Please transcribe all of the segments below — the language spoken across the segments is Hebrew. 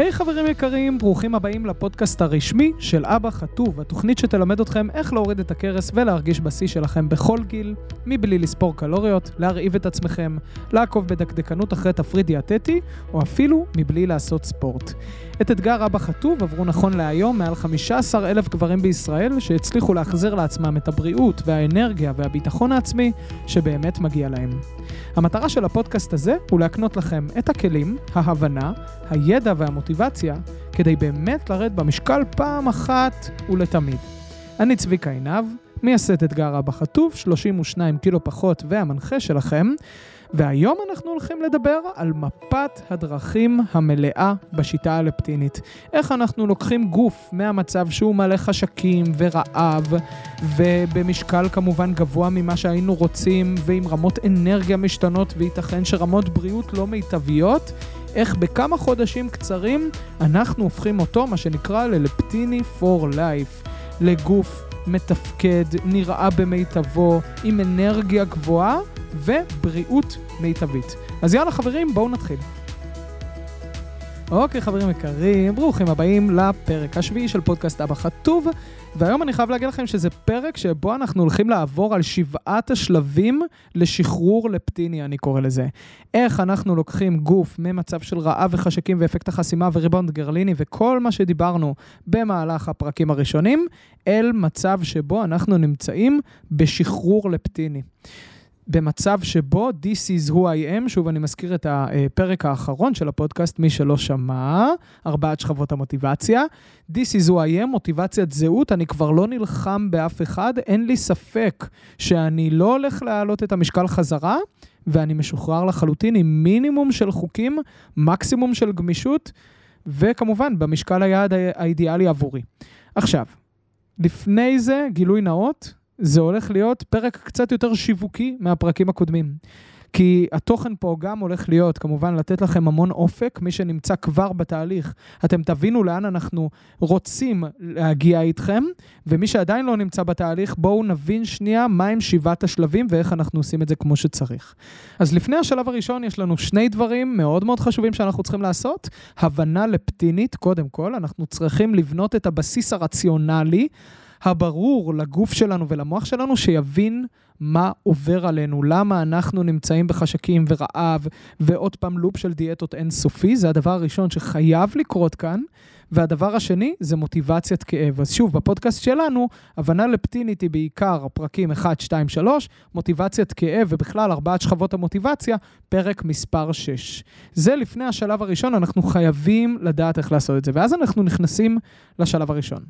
היי hey, חברים יקרים, ברוכים הבאים לפודקאסט הרשמי של אבא חטוב, התוכנית שתלמד אתכם איך להוריד את הכרס ולהרגיש בשיא שלכם בכל גיל, מבלי לספור קלוריות, להרעיב את עצמכם, לעקוב בדקדקנות אחרי תפריט דיאטטי, או אפילו מבלי לעשות ספורט. את אתגר אבא חטוב עברו נכון להיום מעל 15 אלף גברים בישראל שהצליחו להחזיר לעצמם את הבריאות והאנרגיה והביטחון העצמי שבאמת מגיע להם. המטרה של הפודקאסט הזה הוא להקנות לכם את הכלים, ההבנה, הידע והמוטיבציה כדי באמת לרדת במשקל פעם אחת ולתמיד. אני צביקה עינב, מייסד אתגר אבא חטוב, 32 קילו פחות והמנחה שלכם, והיום אנחנו הולכים לדבר על מפת הדרכים המלאה בשיטה הלפטינית. איך אנחנו לוקחים גוף מהמצב שהוא מלא חשקים ורעב, ובמשקל כמובן גבוה ממה שהיינו רוצים, ועם רמות אנרגיה משתנות, וייתכן שרמות בריאות לא מיטביות. איך בכמה חודשים קצרים אנחנו הופכים אותו, מה שנקרא ללפטיני for life, לגוף מתפקד, נראה במיטבו, עם אנרגיה גבוהה ובריאות מיטבית. אז יאללה חברים, בואו נתחיל. אוקיי חברים יקרים, ברוכים הבאים לפרק השביעי של פודקאסט אבא חטוב, והיום אני חייב להגיד לכם שזה פרק שבו אנחנו הולכים לעבור על שבעת השלבים לשחרור לפטיני, אני קורא לזה. איך אנחנו לוקחים גוף ממצב של רעב וחשקים ואפקט החסימה וריבאונד גרליני וכל מה שדיברנו במהלך הפרקים הראשונים, אל מצב שבו אנחנו נמצאים בשחרור לפטיני. במצב שבו This is who I am, שוב אני מזכיר את הפרק האחרון של הפודקאסט, מי שלא שמע, ארבעת שכבות המוטיבציה. This is who I am, מוטיבציית זהות, אני כבר לא נלחם באף אחד, אין לי ספק שאני לא הולך להעלות את המשקל חזרה, ואני משוחרר לחלוטין עם מינימום של חוקים, מקסימום של גמישות, וכמובן במשקל היעד האידיאלי עבורי. עכשיו, לפני זה, גילוי נאות, זה הולך להיות פרק קצת יותר שיווקי מהפרקים הקודמים. כי התוכן פה גם הולך להיות, כמובן, לתת לכם המון אופק, מי שנמצא כבר בתהליך. אתם תבינו לאן אנחנו רוצים להגיע איתכם, ומי שעדיין לא נמצא בתהליך, בואו נבין שנייה מהם שבעת השלבים ואיך אנחנו עושים את זה כמו שצריך. אז לפני השלב הראשון יש לנו שני דברים מאוד מאוד חשובים שאנחנו צריכים לעשות. הבנה לפטינית, קודם כל, אנחנו צריכים לבנות את הבסיס הרציונלי. הברור לגוף שלנו ולמוח שלנו, שיבין מה עובר עלינו, למה אנחנו נמצאים בחשקים ורעב, ועוד פעם לופ של דיאטות אינסופי, זה הדבר הראשון שחייב לקרות כאן. והדבר השני זה מוטיבציית כאב. אז שוב, בפודקאסט שלנו, הבנה לפטינית היא בעיקר פרקים 1, 2, 3, מוטיבציית כאב ובכלל ארבעת שכבות המוטיבציה, פרק מספר 6. זה לפני השלב הראשון, אנחנו חייבים לדעת איך לעשות את זה. ואז אנחנו נכנסים לשלב הראשון.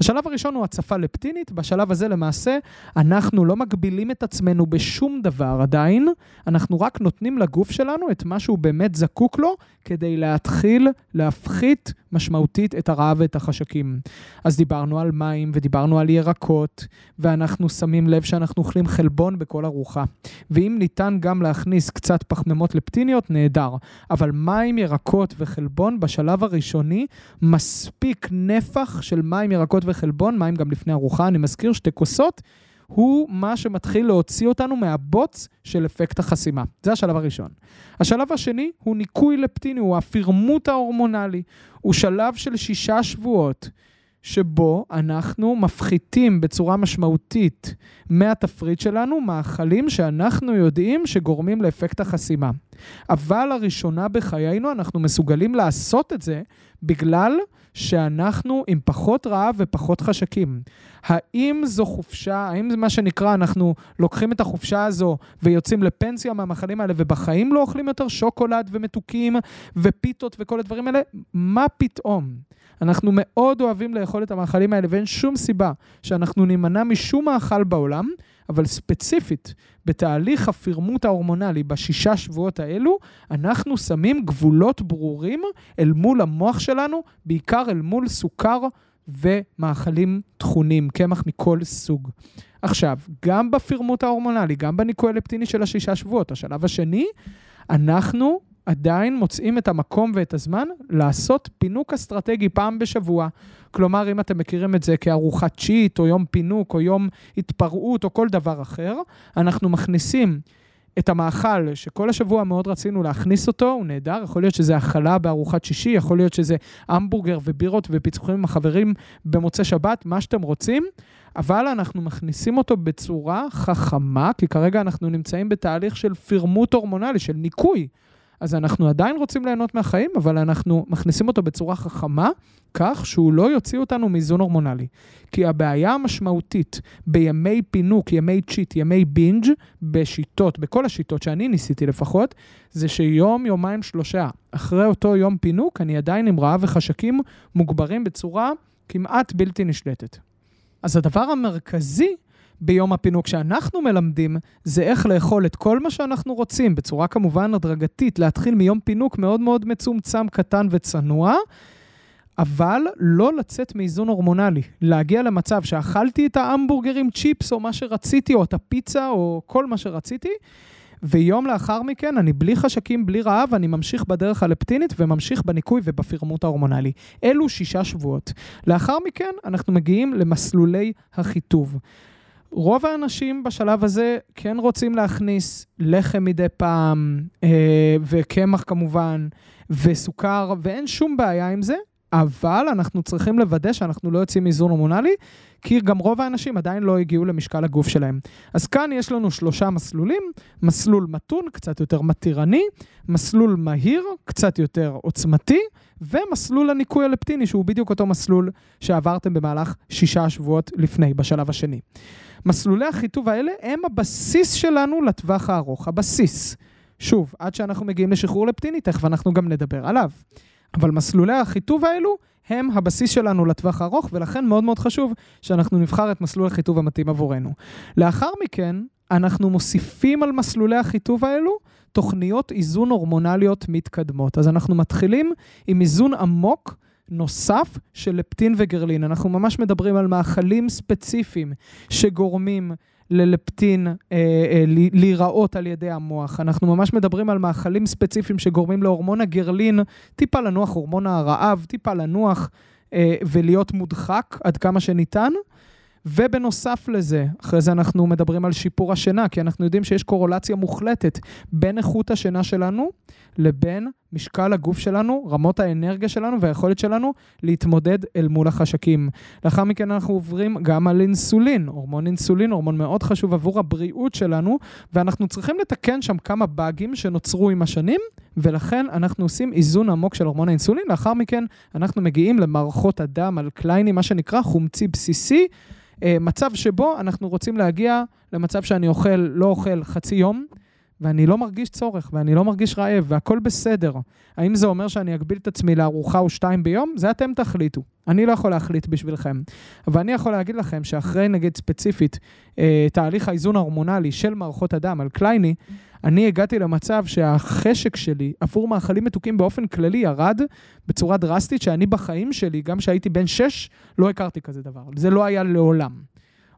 השלב הראשון הוא הצפה לפטינית, בשלב הזה למעשה אנחנו לא מגבילים את עצמנו בשום דבר עדיין, אנחנו רק נותנים לגוף שלנו את מה שהוא באמת זקוק לו, כדי להתחיל להפחית משמעותית את הרעב ואת החשקים. אז דיברנו על מים ודיברנו על ירקות, ואנחנו שמים לב שאנחנו אוכלים חלבון בכל ארוחה. ואם ניתן גם להכניס קצת פחמימות לפטיניות, נהדר. אבל מים, ירקות וחלבון בשלב הראשוני, מספיק נפח של מים, ירקות וחלבון, מים גם לפני ארוחה, אני מזכיר שתי כוסות. הוא מה שמתחיל להוציא אותנו מהבוץ של אפקט החסימה. זה השלב הראשון. השלב השני הוא ניקוי לפטיני, הוא הפירמוט ההורמונלי. הוא שלב של שישה שבועות. שבו אנחנו מפחיתים בצורה משמעותית מהתפריט שלנו מאכלים שאנחנו יודעים שגורמים לאפקט החסימה. אבל לראשונה בחיינו אנחנו מסוגלים לעשות את זה בגלל שאנחנו עם פחות רעב ופחות חשקים. האם זו חופשה, האם זה מה שנקרא, אנחנו לוקחים את החופשה הזו ויוצאים לפנסיה מהמאכלים האלה ובחיים לא אוכלים יותר שוקולד ומתוקים ופיתות וכל הדברים האלה? מה פתאום? אנחנו מאוד אוהבים לאכול את המאכלים האלה ואין שום סיבה שאנחנו נימנע משום מאכל בעולם. אבל ספציפית, בתהליך הפירמוט ההורמונלי בשישה שבועות האלו, אנחנו שמים גבולות ברורים אל מול המוח שלנו, בעיקר אל מול סוכר ומאכלים טחונים, קמח מכל סוג. עכשיו, גם בפירמוט ההורמונלי, גם בניקוי אלפטיני של השישה שבועות, השלב השני, אנחנו עדיין מוצאים את המקום ואת הזמן לעשות פינוק אסטרטגי פעם בשבוע. כלומר, אם אתם מכירים את זה כארוחת צ'יט, או יום פינוק, או יום התפרעות, או כל דבר אחר, אנחנו מכניסים את המאכל שכל השבוע מאוד רצינו להכניס אותו, הוא נהדר, יכול להיות שזה הכלה בארוחת שישי, יכול להיות שזה המבורגר ובירות ופיצוחים עם החברים במוצאי שבת, מה שאתם רוצים, אבל אנחנו מכניסים אותו בצורה חכמה, כי כרגע אנחנו נמצאים בתהליך של פירמוט הורמונלי, של ניקוי. אז אנחנו עדיין רוצים ליהנות מהחיים, אבל אנחנו מכניסים אותו בצורה חכמה, כך שהוא לא יוציא אותנו מאיזון הורמונלי. כי הבעיה המשמעותית בימי פינוק, ימי צ'יט, ימי בינג', בשיטות, בכל השיטות שאני ניסיתי לפחות, זה שיום, יומיים, שלושה, אחרי אותו יום פינוק, אני עדיין עם רעב וחשקים מוגברים בצורה כמעט בלתי נשלטת. אז הדבר המרכזי ביום הפינוק שאנחנו מלמדים, זה איך לאכול את כל מה שאנחנו רוצים, בצורה כמובן הדרגתית, להתחיל מיום פינוק מאוד מאוד מצומצם, קטן וצנוע, אבל לא לצאת מאיזון הורמונלי. להגיע למצב שאכלתי את ההמבורגר עם צ'יפס, או מה שרציתי, או את הפיצה, או כל מה שרציתי, ויום לאחר מכן, אני בלי חשקים, בלי רעב, אני ממשיך בדרך הלפטינית וממשיך בניקוי ובפירמוט ההורמונלי. אלו שישה שבועות. לאחר מכן, אנחנו מגיעים למסלולי החיטוב. רוב האנשים בשלב הזה כן רוצים להכניס לחם מדי פעם, אה, וקמח כמובן, וסוכר, ואין שום בעיה עם זה, אבל אנחנו צריכים לוודא שאנחנו לא יוצאים מאיזון הורמונלי, כי גם רוב האנשים עדיין לא הגיעו למשקל הגוף שלהם. אז כאן יש לנו שלושה מסלולים, מסלול מתון, קצת יותר מתירני, מסלול מהיר, קצת יותר עוצמתי, ומסלול הניקוי הלפטיני, שהוא בדיוק אותו מסלול שעברתם במהלך שישה שבועות לפני, בשלב השני. מסלולי החיטוב האלה הם הבסיס שלנו לטווח הארוך, הבסיס. שוב, עד שאנחנו מגיעים לשחרור לפטיני, תכף אנחנו גם נדבר עליו. אבל מסלולי החיטוב האלו הם הבסיס שלנו לטווח הארוך, ולכן מאוד מאוד חשוב שאנחנו נבחר את מסלול החיטוב המתאים עבורנו. לאחר מכן, אנחנו מוסיפים על מסלולי החיטוב האלו תוכניות איזון הורמונליות מתקדמות. אז אנחנו מתחילים עם איזון עמוק נוסף של לפטין וגרלין. אנחנו ממש מדברים על מאכלים ספציפיים שגורמים ללפטין אה, אה, להיראות על ידי המוח. אנחנו ממש מדברים על מאכלים ספציפיים שגורמים להורמון הגרלין טיפה לנוח, הורמון הרעב, טיפה לנוח אה, ולהיות מודחק עד כמה שניתן. ובנוסף לזה, אחרי זה אנחנו מדברים על שיפור השינה, כי אנחנו יודעים שיש קורולציה מוחלטת בין איכות השינה שלנו לבין משקל הגוף שלנו, רמות האנרגיה שלנו והיכולת שלנו להתמודד אל מול החשקים. לאחר מכן אנחנו עוברים גם על אינסולין, הורמון אינסולין, הורמון מאוד חשוב עבור הבריאות שלנו, ואנחנו צריכים לתקן שם כמה באגים שנוצרו עם השנים, ולכן אנחנו עושים איזון עמוק של הורמון האינסולין. לאחר מכן אנחנו מגיעים למערכות הדם על קלייני, מה שנקרא חומצי בסיסי. אה, מצב שבו אנחנו רוצים להגיע למצב שאני אוכל, לא אוכל חצי יום, ואני לא מרגיש צורך, ואני לא מרגיש רעב, והכל בסדר. האם זה אומר שאני אגביל את עצמי לארוחה או שתיים ביום? זה אתם תחליטו. אני לא יכול להחליט בשבילכם. אבל אני יכול להגיד לכם שאחרי, נגיד ספציפית, אה, תהליך האיזון ההורמונלי של מערכות הדם על קלייני, אני הגעתי למצב שהחשק שלי עבור מאכלים מתוקים באופן כללי ירד בצורה דרסטית, שאני בחיים שלי, גם כשהייתי בן שש, לא הכרתי כזה דבר. זה לא היה לעולם.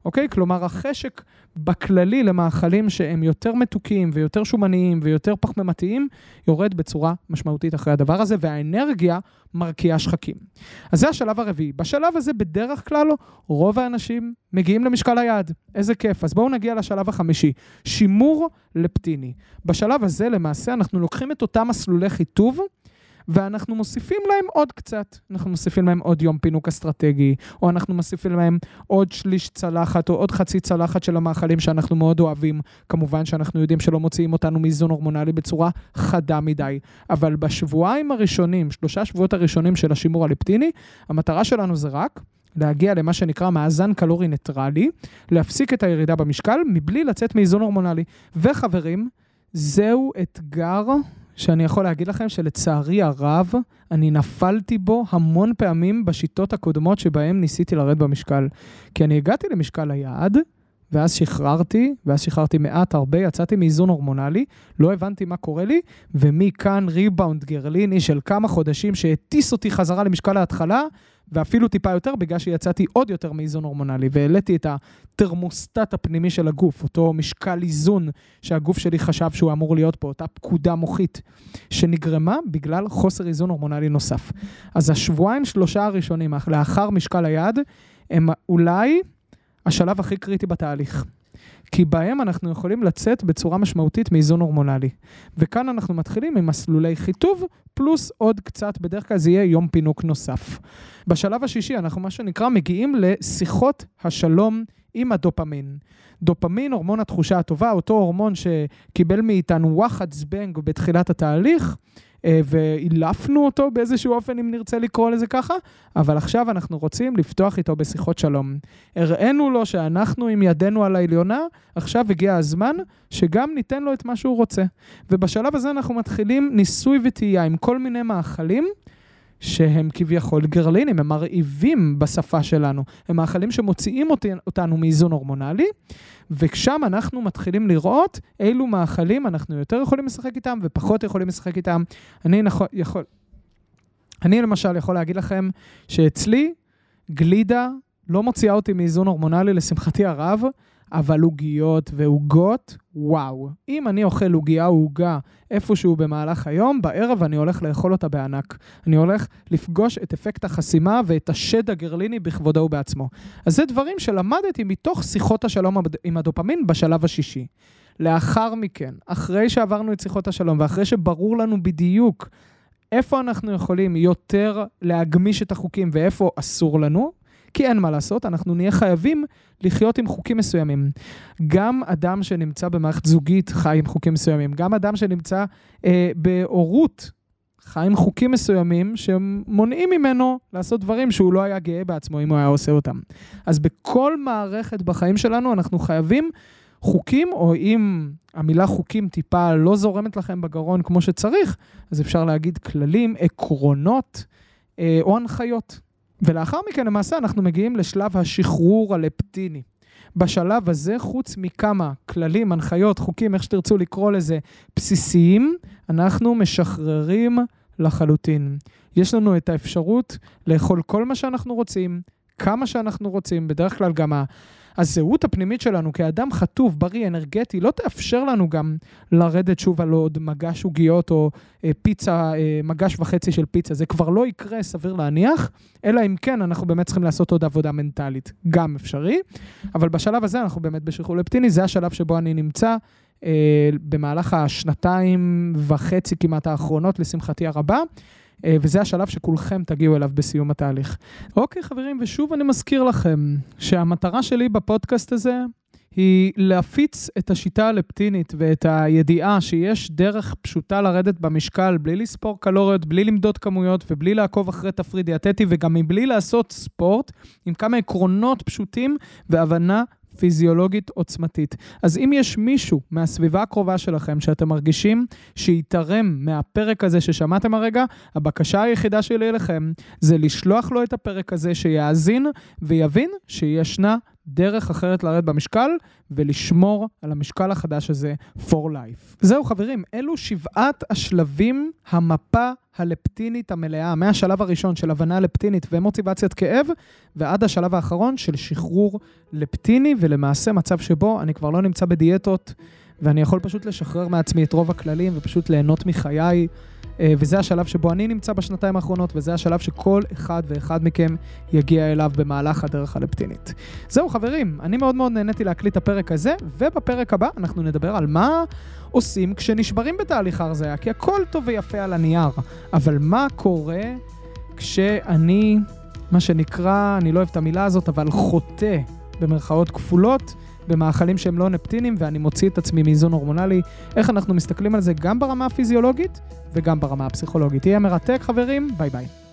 אוקיי? כלומר, החשק בכללי למאכלים שהם יותר מתוקים ויותר שומניים ויותר פחמימתיים, יורד בצורה משמעותית אחרי הדבר הזה, והאנרגיה מרקיעה שחקים. אז זה השלב הרביעי. בשלב הזה, בדרך כלל, רוב האנשים מגיעים למשקל היעד. איזה כיף. אז בואו נגיע לשלב החמישי, שימור לפטיני. בשלב הזה, למעשה, אנחנו לוקחים את אותם מסלולי חיטוב, ואנחנו מוסיפים להם עוד קצת. אנחנו מוסיפים להם עוד יום פינוק אסטרטגי, או אנחנו מוסיפים להם עוד שליש צלחת, או עוד חצי צלחת של המאכלים שאנחנו מאוד אוהבים. כמובן שאנחנו יודעים שלא מוציאים אותנו מאיזון הורמונלי בצורה חדה מדי. אבל בשבועיים הראשונים, שלושה שבועות הראשונים של השימור הליפטיני, המטרה שלנו זה רק להגיע למה שנקרא מאזן קלורי ניטרלי, להפסיק את הירידה במשקל מבלי לצאת מאיזון הורמונלי. וחברים, זהו אתגר שאני יכול להגיד לכם שלצערי הרב, אני נפלתי בו המון פעמים בשיטות הקודמות שבהן ניסיתי לרדת במשקל. כי אני הגעתי למשקל היעד, ואז שחררתי, ואז שחררתי מעט, הרבה, יצאתי מאיזון הורמונלי, לא הבנתי מה קורה לי, ומכאן ריבאונד גרליני של כמה חודשים שהטיס אותי חזרה למשקל ההתחלה, ואפילו טיפה יותר, בגלל שיצאתי עוד יותר מאיזון הורמונלי, והעליתי את התרמוסטט הפנימי של הגוף, אותו משקל איזון שהגוף שלי חשב שהוא אמור להיות פה, אותה פקודה מוחית, שנגרמה בגלל חוסר איזון הורמונלי נוסף. אז השבועיים שלושה הראשונים לאחר משקל היעד, הם אולי השלב הכי קריטי בתהליך. כי בהם אנחנו יכולים לצאת בצורה משמעותית מאיזון הורמונלי. וכאן אנחנו מתחילים עם מסלולי חיטוב, פלוס עוד קצת, בדרך כלל זה יהיה יום פינוק נוסף. בשלב השישי אנחנו מה שנקרא מגיעים לשיחות השלום עם הדופמין. דופמין, הורמון התחושה הטובה, אותו הורמון שקיבל מאיתנו וואחד זבנג בתחילת התהליך, אה, והילפנו אותו באיזשהו אופן, אם נרצה לקרוא לזה ככה, אבל עכשיו אנחנו רוצים לפתוח איתו בשיחות שלום. הראינו לו שאנחנו עם ידינו על העליונה, עכשיו הגיע הזמן שגם ניתן לו את מה שהוא רוצה. ובשלב הזה אנחנו מתחילים ניסוי וטעייה עם כל מיני מאכלים. שהם כביכול גרלינים, הם מרעיבים בשפה שלנו. הם מאכלים שמוציאים אותנו מאיזון הורמונלי, ושם אנחנו מתחילים לראות אילו מאכלים אנחנו יותר יכולים לשחק איתם ופחות יכולים לשחק איתם. אני נכון, יכול... אני למשל יכול להגיד לכם שאצלי גלידה לא מוציאה אותי מאיזון הורמונלי, לשמחתי הרב. אבל עוגיות ועוגות, וואו. אם אני אוכל עוגיה או עוגה איפשהו במהלך היום, בערב אני הולך לאכול אותה בענק. אני הולך לפגוש את אפקט החסימה ואת השד הגרליני בכבודו ובעצמו. אז זה דברים שלמדתי מתוך שיחות השלום עם הדופמין בשלב השישי. לאחר מכן, אחרי שעברנו את שיחות השלום ואחרי שברור לנו בדיוק איפה אנחנו יכולים יותר להגמיש את החוקים ואיפה אסור לנו, כי אין מה לעשות, אנחנו נהיה חייבים לחיות עם חוקים מסוימים. גם אדם שנמצא במערכת זוגית חי עם חוקים מסוימים, גם אדם שנמצא אה, בהורות חי עם חוקים מסוימים שמונעים ממנו לעשות דברים שהוא לא היה גאה בעצמו אם הוא היה עושה אותם. אז בכל מערכת בחיים שלנו אנחנו חייבים חוקים, או אם המילה חוקים טיפה לא זורמת לכם בגרון כמו שצריך, אז אפשר להגיד כללים, עקרונות אה, או הנחיות. ולאחר מכן למעשה אנחנו מגיעים לשלב השחרור הלפטיני. בשלב הזה, חוץ מכמה כללים, הנחיות, חוקים, איך שתרצו לקרוא לזה, בסיסיים, אנחנו משחררים לחלוטין. יש לנו את האפשרות לאכול כל מה שאנחנו רוצים, כמה שאנחנו רוצים, בדרך כלל גם הזהות הפנימית שלנו כאדם חטוב, בריא, אנרגטי, לא תאפשר לנו גם לרדת שוב על עוד מגש עוגיות או אה, פיצה, אה, מגש וחצי של פיצה. זה כבר לא יקרה, סביר להניח, אלא אם כן אנחנו באמת צריכים לעשות עוד עבודה מנטלית. גם אפשרי, אבל בשלב הזה אנחנו באמת בשחרור לפטיני, זה השלב שבו אני נמצא. אה, במהלך השנתיים וחצי כמעט האחרונות, לשמחתי הרבה. אה, וזה השלב שכולכם תגיעו אליו בסיום התהליך. אוקיי, חברים, ושוב אני מזכיר לכם שהמטרה שלי בפודקאסט הזה היא להפיץ את השיטה הלפטינית ואת הידיעה שיש דרך פשוטה לרדת במשקל בלי לספור קלוריות, בלי למדוד כמויות ובלי לעקוב אחרי תפריט דיאטטי וגם מבלי לעשות ספורט, עם כמה עקרונות פשוטים והבנה פיזיולוגית עוצמתית. אז אם יש מישהו מהסביבה הקרובה שלכם שאתם מרגישים שיתרם מהפרק הזה ששמעתם הרגע, הבקשה היחידה שלי אליכם זה לשלוח לו את הפרק הזה שיאזין ויבין שישנה דרך אחרת לרדת במשקל ולשמור על המשקל החדש הזה for life. זהו חברים, אלו שבעת השלבים, המפה הלפטינית המלאה, מהשלב הראשון של הבנה לפטינית ומוטיבציית כאב, ועד השלב האחרון של שחרור לפטיני, ולמעשה מצב שבו אני כבר לא נמצא בדיאטות, ואני יכול פשוט לשחרר מעצמי את רוב הכללים ופשוט ליהנות מחיי. אה, וזה השלב שבו אני נמצא בשנתיים האחרונות, וזה השלב שכל אחד ואחד מכם יגיע אליו במהלך הדרך הלפטינית. זהו חברים, אני מאוד מאוד נהניתי להקליט את הפרק הזה, ובפרק הבא אנחנו נדבר על מה עושים כשנשברים בתהליך ההרזיה, כי הכל טוב ויפה על הנייר, אבל מה קורה כשאני, מה שנקרא, אני לא אוהב את המילה הזאת, אבל חוטא, במרכאות כפולות, במאכלים שהם לא נפטינים, ואני מוציא את עצמי מאיזון הורמונלי. איך אנחנו מסתכלים על זה גם ברמה הפיזיולוגית וגם ברמה הפסיכולוגית. תהיה מרתק, חברים, ביי ביי.